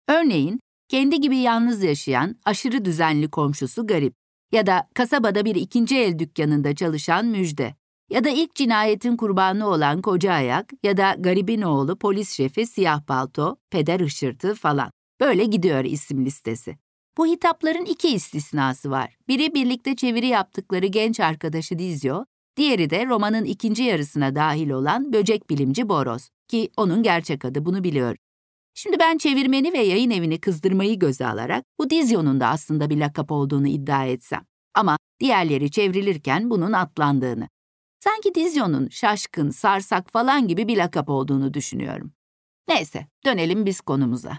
Örneğin, kendi gibi yalnız yaşayan, aşırı düzenli komşusu Garip ya da kasabada bir ikinci el dükkanında çalışan Müjde ya da ilk cinayetin kurbanı olan Koca Ayak ya da Garip'in oğlu polis şefi Siyah Palto, Peder Işırtı falan. Böyle gidiyor isim listesi. Bu hitapların iki istisnası var. Biri birlikte çeviri yaptıkları genç arkadaşı Dizyo, diğeri de romanın ikinci yarısına dahil olan böcek bilimci Boros ki onun gerçek adı bunu biliyor. Şimdi ben çevirmeni ve yayın evini kızdırmayı göze alarak bu Dizyo'nun da aslında bir lakap olduğunu iddia etsem. Ama diğerleri çevrilirken bunun atlandığını. Sanki Dizyo'nun şaşkın, sarsak falan gibi bir lakap olduğunu düşünüyorum. Neyse, dönelim biz konumuza.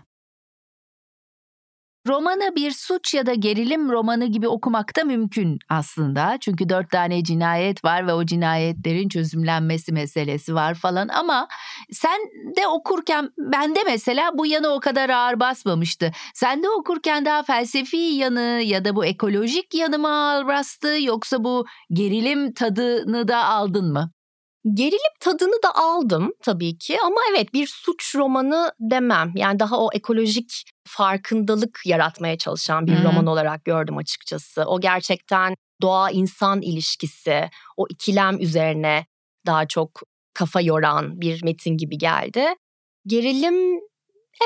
Romanı bir suç ya da gerilim romanı gibi okumak da mümkün aslında. Çünkü dört tane cinayet var ve o cinayetlerin çözümlenmesi meselesi var falan. Ama sen de okurken bende mesela bu yanı o kadar ağır basmamıştı. Sen de okurken daha felsefi yanı ya da bu ekolojik yanı mı ağır bastı yoksa bu gerilim tadını da aldın mı? Gerilim tadını da aldım tabii ki ama evet bir suç romanı demem. Yani daha o ekolojik farkındalık yaratmaya çalışan bir hmm. roman olarak gördüm açıkçası. O gerçekten doğa insan ilişkisi, o ikilem üzerine daha çok kafa yoran bir metin gibi geldi. Gerilim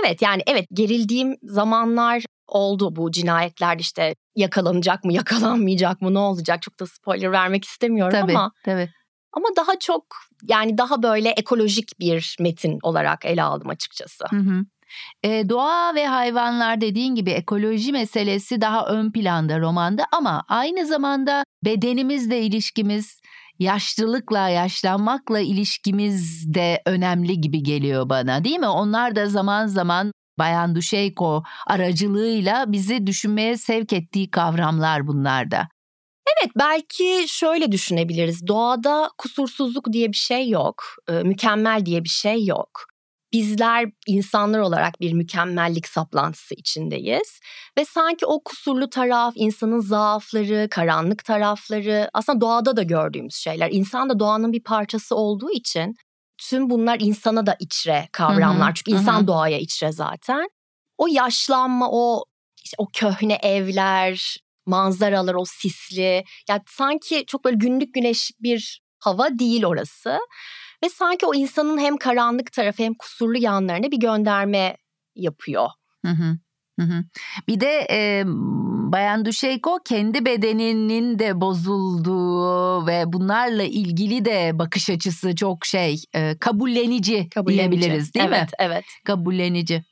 evet yani evet gerildiğim zamanlar oldu bu cinayetler işte yakalanacak mı yakalanmayacak mı ne olacak çok da spoiler vermek istemiyorum tabii, ama tabii. Ama daha çok yani daha böyle ekolojik bir metin olarak ele aldım açıkçası. Hı hı. E, doğa ve hayvanlar dediğin gibi ekoloji meselesi daha ön planda romanda ama aynı zamanda bedenimizle ilişkimiz, yaşlılıkla, yaşlanmakla ilişkimiz de önemli gibi geliyor bana değil mi? Onlar da zaman zaman Bayan Duşeyko aracılığıyla bizi düşünmeye sevk ettiği kavramlar bunlar da. Evet belki şöyle düşünebiliriz. Doğada kusursuzluk diye bir şey yok. mükemmel diye bir şey yok. Bizler insanlar olarak bir mükemmellik saplantısı içindeyiz ve sanki o kusurlu taraf, insanın zaafları, karanlık tarafları aslında doğada da gördüğümüz şeyler. İnsan da doğanın bir parçası olduğu için tüm bunlar insana da içre kavramlar. Hı hı, Çünkü insan hı. doğaya içre zaten. O yaşlanma, o işte o köhne evler, manzaralar o sisli. Yani sanki çok böyle günlük güneşlik bir hava değil orası. Ve sanki o insanın hem karanlık tarafı hem kusurlu yanlarına bir gönderme yapıyor. Hı hı. Hı hı. Bir de e, Bayan Duşeyko kendi bedeninin de bozulduğu ve bunlarla ilgili de bakış açısı çok şey e, kabullenici, kabullenici diyebiliriz değil evet, mi? Evet, evet. Kabullenici.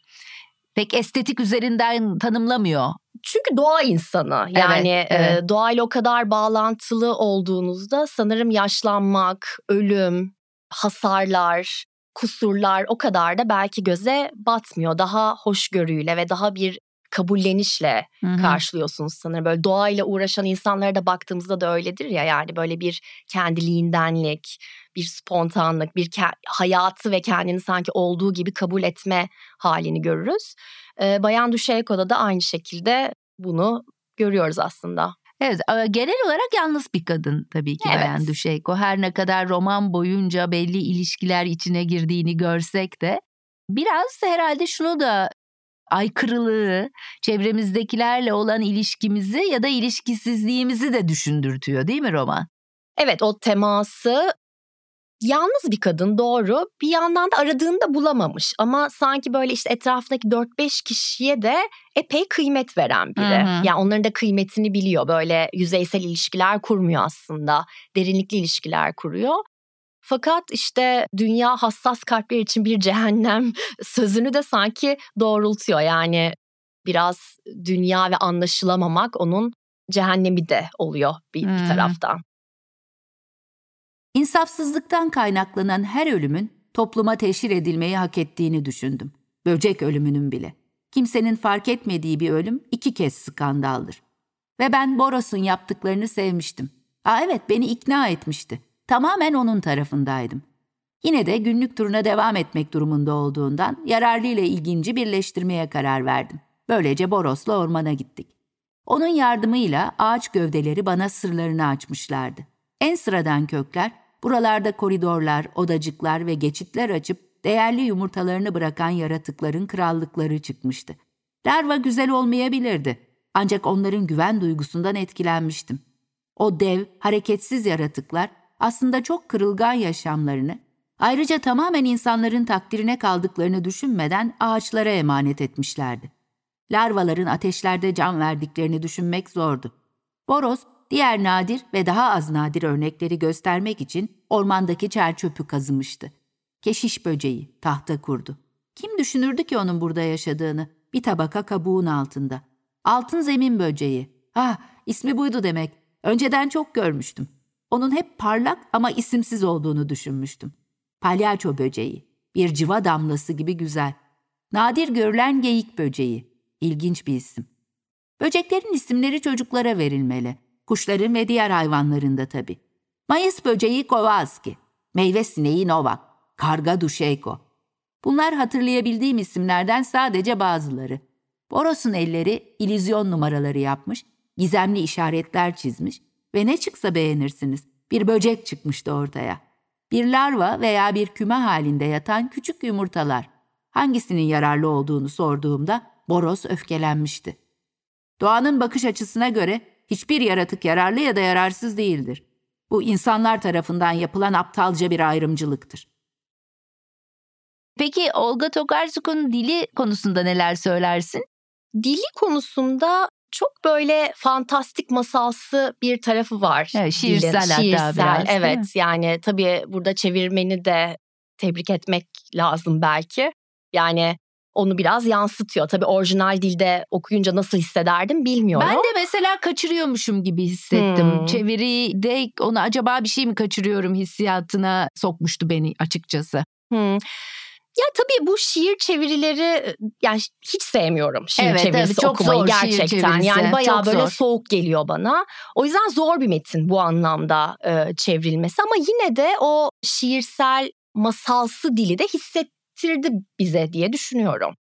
Pek estetik üzerinden tanımlamıyor çünkü doğa insanı. Yani evet, evet. E, doğayla o kadar bağlantılı olduğunuzda sanırım yaşlanmak, ölüm, hasarlar, kusurlar o kadar da belki göze batmıyor. Daha hoşgörüyle ve daha bir kabullenişle Hı-hı. karşılıyorsunuz sanırım. Böyle doğayla uğraşan insanlara da baktığımızda da öyledir ya yani böyle bir kendiliğindenlik, bir spontanlık, bir ke- hayatı ve kendini sanki olduğu gibi kabul etme halini görürüz. Ee, Bayan Duşeyko'da da aynı şekilde bunu görüyoruz aslında. Evet genel olarak yalnız bir kadın tabii ki evet. Bayan Duşeyko. Her ne kadar roman boyunca belli ilişkiler içine girdiğini görsek de biraz herhalde şunu da aykırılığı, çevremizdekilerle olan ilişkimizi ya da ilişkisizliğimizi de düşündürtüyor değil mi roman? Evet o teması yalnız bir kadın doğru bir yandan da aradığını da bulamamış ama sanki böyle işte etrafındaki 4-5 kişiye de epey kıymet veren biri. Hı hı. Yani onların da kıymetini biliyor böyle yüzeysel ilişkiler kurmuyor aslında derinlikli ilişkiler kuruyor. Fakat işte dünya hassas kalpler için bir cehennem sözünü de sanki doğrultuyor. Yani biraz dünya ve anlaşılamamak onun cehennemi de oluyor bir, hmm. bir taraftan. İnsafsızlıktan kaynaklanan her ölümün topluma teşhir edilmeyi hak ettiğini düşündüm. Böcek ölümünün bile. Kimsenin fark etmediği bir ölüm iki kez skandaldır. Ve ben Boros'un yaptıklarını sevmiştim. Aa evet beni ikna etmişti. Tamamen onun tarafındaydım. Yine de günlük turuna devam etmek durumunda olduğundan yararlı ile ilginci birleştirmeye karar verdim. Böylece Boros'la ormana gittik. Onun yardımıyla ağaç gövdeleri bana sırlarını açmışlardı. En sıradan kökler, buralarda koridorlar, odacıklar ve geçitler açıp değerli yumurtalarını bırakan yaratıkların krallıkları çıkmıştı. Larva güzel olmayabilirdi. Ancak onların güven duygusundan etkilenmiştim. O dev, hareketsiz yaratıklar aslında çok kırılgan yaşamlarını, ayrıca tamamen insanların takdirine kaldıklarını düşünmeden ağaçlara emanet etmişlerdi. Larvaların ateşlerde can verdiklerini düşünmek zordu. Boros, diğer nadir ve daha az nadir örnekleri göstermek için ormandaki çerçöpü kazımıştı. Keşiş böceği, tahta kurdu. Kim düşünürdü ki onun burada yaşadığını? Bir tabaka kabuğun altında. Altın zemin böceği. Ah, ismi buydu demek. Önceden çok görmüştüm. Onun hep parlak ama isimsiz olduğunu düşünmüştüm. Palyaço böceği, bir civa damlası gibi güzel. Nadir görülen geyik böceği, ilginç bir isim. Böceklerin isimleri çocuklara verilmeli. Kuşların ve diğer hayvanların da tabii. Mayıs böceği Kowalski, meyve sineği Novak, karga Duşeyko. Bunlar hatırlayabildiğim isimlerden sadece bazıları. Boros'un elleri ilizyon numaraları yapmış, gizemli işaretler çizmiş ve ne çıksa beğenirsiniz. Bir böcek çıkmıştı ortaya. Bir larva veya bir küme halinde yatan küçük yumurtalar. Hangisinin yararlı olduğunu sorduğumda Boros öfkelenmişti. Doğanın bakış açısına göre hiçbir yaratık yararlı ya da yararsız değildir. Bu insanlar tarafından yapılan aptalca bir ayrımcılıktır. Peki Olga Tokarsuk'un dili konusunda neler söylersin? Dili konusunda çok böyle fantastik masalsı bir tarafı var. Evet, şiirsel hatta şiirsel, biraz. Evet yani tabii burada çevirmeni de tebrik etmek lazım belki. Yani onu biraz yansıtıyor. Tabii orijinal dilde okuyunca nasıl hissederdim bilmiyorum. Ben de mesela kaçırıyormuşum gibi hissettim. Hmm. Çeviride onu acaba bir şey mi kaçırıyorum hissiyatına sokmuştu beni açıkçası. Hmm. Ya tabii bu şiir çevirileri yani hiç sevmiyorum şiir evet, çevirisi evet, çok okumayı zor gerçekten. Yani bayağı çok böyle zor. soğuk geliyor bana. O yüzden zor bir metin bu anlamda e, çevrilmesi ama yine de o şiirsel masalsı dili de hissettirdi bize diye düşünüyorum.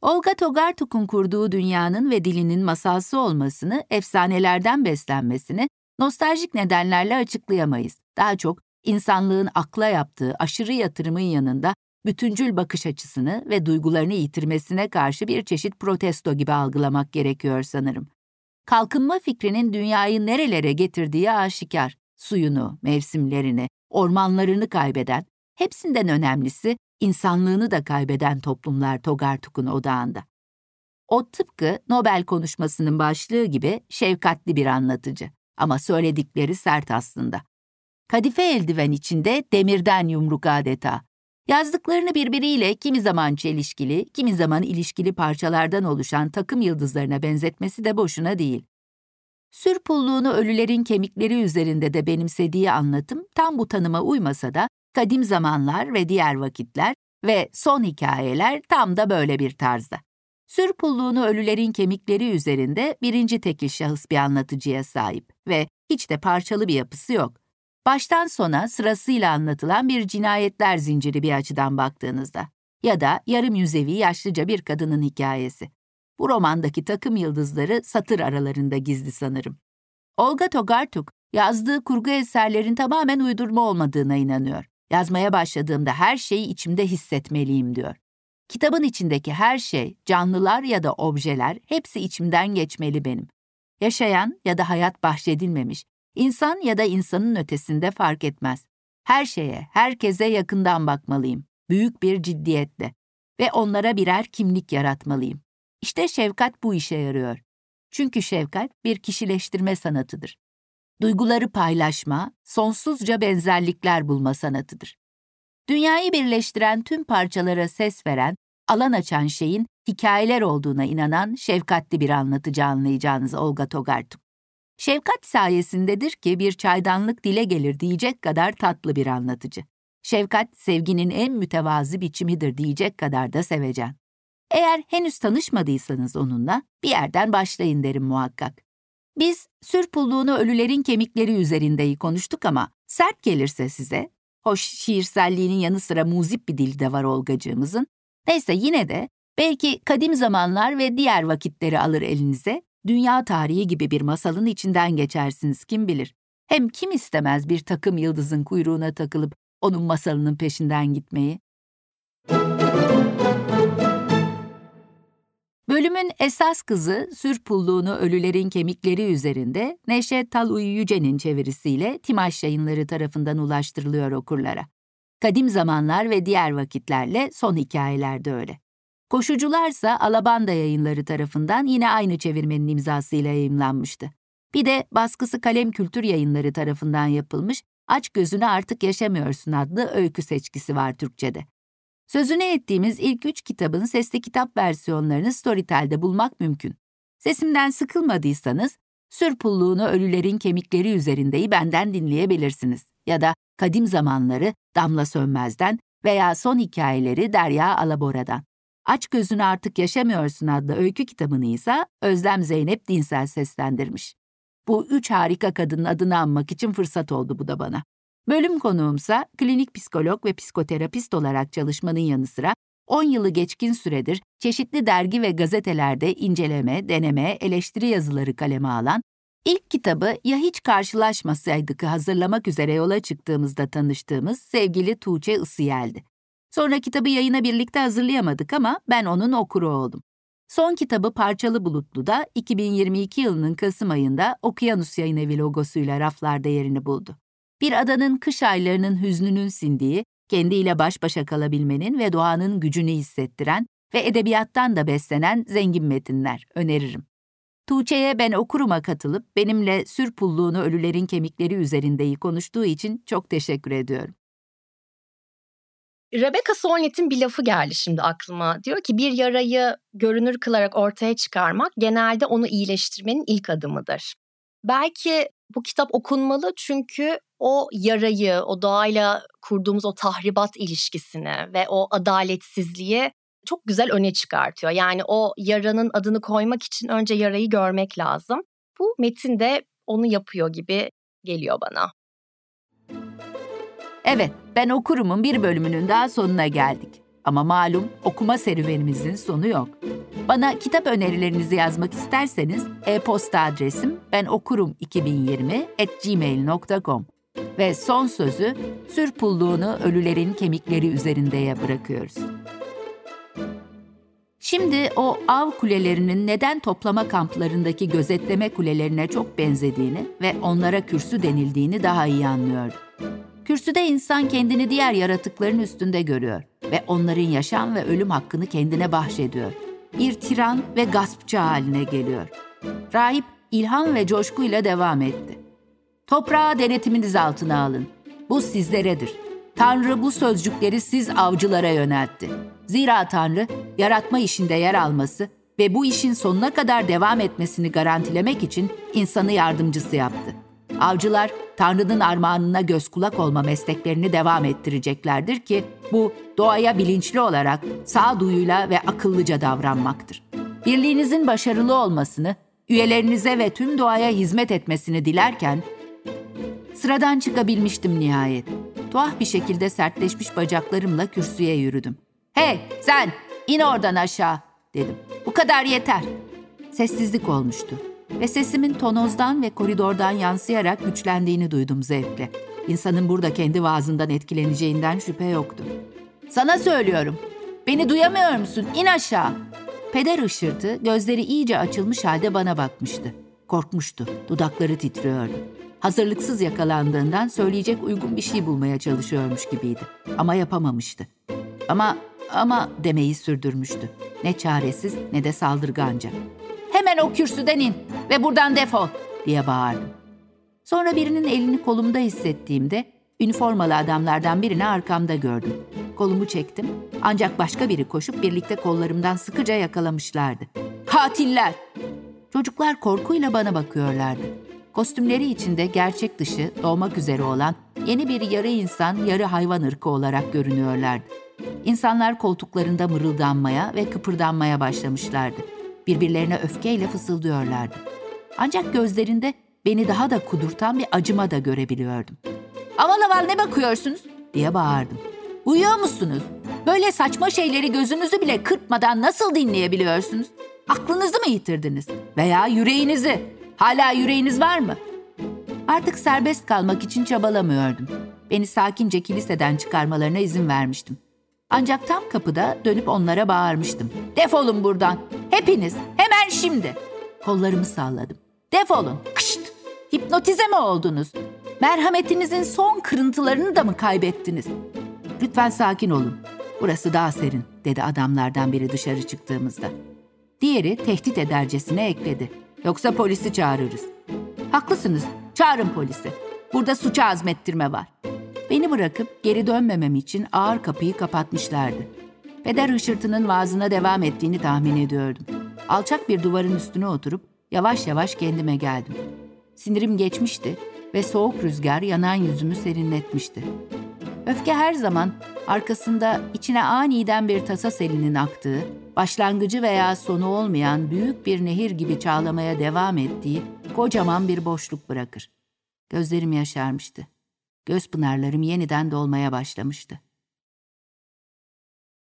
Olga Togartuk'un kurduğu dünyanın ve dilinin masalsı olmasını, efsanelerden beslenmesini nostaljik nedenlerle açıklayamayız. Daha çok insanlığın akla yaptığı aşırı yatırımın yanında bütüncül bakış açısını ve duygularını yitirmesine karşı bir çeşit protesto gibi algılamak gerekiyor sanırım. Kalkınma fikrinin dünyayı nerelere getirdiği aşikar. Suyunu, mevsimlerini, ormanlarını kaybeden, hepsinden önemlisi insanlığını da kaybeden toplumlar Togartuk'un odağında. O tıpkı Nobel konuşmasının başlığı gibi şefkatli bir anlatıcı ama söyledikleri sert aslında. Kadife eldiven içinde demirden yumruk adeta. Yazdıklarını birbiriyle kimi zaman çelişkili, kimi zaman ilişkili parçalardan oluşan takım yıldızlarına benzetmesi de boşuna değil. Sür pulluğunu ölülerin kemikleri üzerinde de benimsediği anlatım tam bu tanıma uymasa da kadim zamanlar ve diğer vakitler ve son hikayeler tam da böyle bir tarzda. Sür pulluğunu ölülerin kemikleri üzerinde birinci tekil şahıs bir anlatıcıya sahip ve hiç de parçalı bir yapısı yok baştan sona sırasıyla anlatılan bir cinayetler zinciri bir açıdan baktığınızda ya da yarım yüzevi yaşlıca bir kadının hikayesi. Bu romandaki takım yıldızları satır aralarında gizli sanırım. Olga Togartuk, yazdığı kurgu eserlerin tamamen uydurma olmadığına inanıyor. Yazmaya başladığımda her şeyi içimde hissetmeliyim diyor. Kitabın içindeki her şey, canlılar ya da objeler hepsi içimden geçmeli benim. Yaşayan ya da hayat bahşedilmemiş, insan ya da insanın ötesinde fark etmez. Her şeye, herkese yakından bakmalıyım, büyük bir ciddiyetle ve onlara birer kimlik yaratmalıyım. İşte şefkat bu işe yarıyor. Çünkü şefkat bir kişileştirme sanatıdır. Duyguları paylaşma, sonsuzca benzerlikler bulma sanatıdır. Dünyayı birleştiren tüm parçalara ses veren, alan açan şeyin hikayeler olduğuna inanan şefkatli bir anlatıcı anlayacağınız Olga Togartuk. Şefkat sayesindedir ki bir çaydanlık dile gelir diyecek kadar tatlı bir anlatıcı. Şefkat sevginin en mütevazı biçimidir diyecek kadar da sevecen. Eğer henüz tanışmadıysanız onunla bir yerden başlayın derim muhakkak. Biz sür pulluğunu ölülerin kemikleri üzerindeyi konuştuk ama sert gelirse size, hoş şiirselliğinin yanı sıra muzip bir dili de var Olgacığımızın, neyse yine de belki kadim zamanlar ve diğer vakitleri alır elinize, dünya tarihi gibi bir masalın içinden geçersiniz kim bilir. Hem kim istemez bir takım yıldızın kuyruğuna takılıp onun masalının peşinden gitmeyi? Bölümün esas kızı Sürpulluğunu Ölülerin Kemikleri üzerinde Neşet Taluy Yüce'nin çevirisiyle Timaş yayınları tarafından ulaştırılıyor okurlara. Kadim zamanlar ve diğer vakitlerle son hikayeler de öyle. Koşucularsa Alabanda yayınları tarafından yine aynı çevirmenin imzasıyla yayımlanmıştı. Bir de baskısı Kalem Kültür Yayınları tarafından yapılmış Aç Gözünü Artık Yaşamıyorsun adlı öykü seçkisi var Türkçe'de. Sözünü ettiğimiz ilk üç kitabın sesli kitap versiyonlarını Storytel'de bulmak mümkün. Sesimden sıkılmadıysanız, Sürpulluğunu Ölülerin Kemikleri üzerindeyi benden dinleyebilirsiniz. Ya da Kadim Zamanları Damla Sönmez'den veya Son Hikayeleri Derya Alabora'dan. Aç Gözünü Artık Yaşamıyorsun adlı öykü kitabını ise Özlem Zeynep Dinsel seslendirmiş. Bu üç harika kadının adını anmak için fırsat oldu bu da bana. Bölüm konuğumsa klinik psikolog ve psikoterapist olarak çalışmanın yanı sıra 10 yılı geçkin süredir çeşitli dergi ve gazetelerde inceleme, deneme, eleştiri yazıları kaleme alan, ilk kitabı ya hiç karşılaşmasaydık'ı hazırlamak üzere yola çıktığımızda tanıştığımız sevgili Tuğçe Isıyel'di. Sonra kitabı yayına birlikte hazırlayamadık ama ben onun okuru oldum. Son kitabı Parçalı Bulutlu da 2022 yılının Kasım ayında Okyanus Yayın Evi logosuyla raflarda yerini buldu. Bir adanın kış aylarının hüznünün sindiği, kendiyle baş başa kalabilmenin ve doğanın gücünü hissettiren ve edebiyattan da beslenen zengin metinler öneririm. Tuğçe'ye ben okuruma katılıp benimle sür pulluğunu ölülerin kemikleri üzerindeyi konuştuğu için çok teşekkür ediyorum. Rebecca Solnit'in bir lafı geldi şimdi aklıma. Diyor ki bir yarayı görünür kılarak ortaya çıkarmak genelde onu iyileştirmenin ilk adımıdır. Belki bu kitap okunmalı çünkü o yarayı, o doğayla kurduğumuz o tahribat ilişkisini ve o adaletsizliği çok güzel öne çıkartıyor. Yani o yaranın adını koymak için önce yarayı görmek lazım. Bu metin de onu yapıyor gibi geliyor bana. Evet, ben okurumun bir bölümünün daha sonuna geldik. Ama malum okuma serüvenimizin sonu yok. Bana kitap önerilerinizi yazmak isterseniz e-posta adresim benokurum2020@gmail.com ve son sözü sürpulluğunu ölülerin kemikleri üzerindeye bırakıyoruz. Şimdi o av kulelerinin neden toplama kamplarındaki gözetleme kulelerine çok benzediğini ve onlara kürsü denildiğini daha iyi anlıyordum. Kürsüde insan kendini diğer yaratıkların üstünde görüyor ve onların yaşam ve ölüm hakkını kendine bahşediyor. Bir tiran ve gaspçı haline geliyor. Rahip ilham ve coşkuyla devam etti. Toprağı denetiminiz altına alın. Bu sizleredir. Tanrı bu sözcükleri siz avcılara yöneltti. Zira Tanrı yaratma işinde yer alması ve bu işin sonuna kadar devam etmesini garantilemek için insanı yardımcısı yaptı. Avcılar Tanrı'nın armağanına göz kulak olma mesleklerini devam ettireceklerdir ki bu doğaya bilinçli olarak sağduyuyla ve akıllıca davranmaktır. Birliğinizin başarılı olmasını, üyelerinize ve tüm doğaya hizmet etmesini dilerken sıradan çıkabilmiştim nihayet. Tuhaf bir şekilde sertleşmiş bacaklarımla kürsüye yürüdüm. "Hey, sen in oradan aşağı." dedim. "Bu kadar yeter." Sessizlik olmuştu ve sesimin tonozdan ve koridordan yansıyarak güçlendiğini duydum zevkle. İnsanın burada kendi vaazından etkileneceğinden şüphe yoktu. Sana söylüyorum. Beni duyamıyor musun? İn aşağı. Peder ışırtı gözleri iyice açılmış halde bana bakmıştı. Korkmuştu, dudakları titriyordu. Hazırlıksız yakalandığından söyleyecek uygun bir şey bulmaya çalışıyormuş gibiydi. Ama yapamamıştı. Ama, ama demeyi sürdürmüştü. Ne çaresiz ne de saldırganca. Hemen o kürsüden in ve buradan defol diye bağırdım. Sonra birinin elini kolumda hissettiğimde üniformalı adamlardan birini arkamda gördüm. Kolumu çektim ancak başka biri koşup birlikte kollarımdan sıkıca yakalamışlardı. Katiller! Çocuklar korkuyla bana bakıyorlardı. Kostümleri içinde gerçek dışı doğmak üzere olan yeni bir yarı insan, yarı hayvan ırkı olarak görünüyorlardı. İnsanlar koltuklarında mırıldanmaya ve kıpırdanmaya başlamışlardı. Birbirlerine öfkeyle fısıldıyorlardı. Ancak gözlerinde beni daha da kudurtan bir acıma da görebiliyordum. Aval aval ne bakıyorsunuz diye bağırdım. Uyuyor musunuz? Böyle saçma şeyleri gözünüzü bile kırpmadan nasıl dinleyebiliyorsunuz? Aklınızı mı yitirdiniz? Veya yüreğinizi? Hala yüreğiniz var mı? Artık serbest kalmak için çabalamıyordum. Beni sakince kiliseden çıkarmalarına izin vermiştim. Ancak tam kapıda dönüp onlara bağırmıştım. Defolun buradan. Hepiniz. Hemen şimdi. Kollarımı salladım. Defolun. Kışt. Hipnotize mi oldunuz? Merhametinizin son kırıntılarını da mı kaybettiniz? Lütfen sakin olun. Burası daha serin, dedi adamlardan biri dışarı çıktığımızda. Diğeri tehdit edercesine ekledi. Yoksa polisi çağırırız. Haklısınız, çağırın polisi. Burada suça azmettirme var. Beni bırakıp geri dönmemem için ağır kapıyı kapatmışlardı. Peder hışırtının vaazına devam ettiğini tahmin ediyordum. Alçak bir duvarın üstüne oturup yavaş yavaş kendime geldim. Sinirim geçmişti ve soğuk rüzgar yanan yüzümü serinletmişti. Öfke her zaman arkasında içine aniden bir tasa selinin aktığı, başlangıcı veya sonu olmayan büyük bir nehir gibi çağlamaya devam ettiği kocaman bir boşluk bırakır. Gözlerim yaşarmıştı. Göz pınarlarım yeniden dolmaya başlamıştı.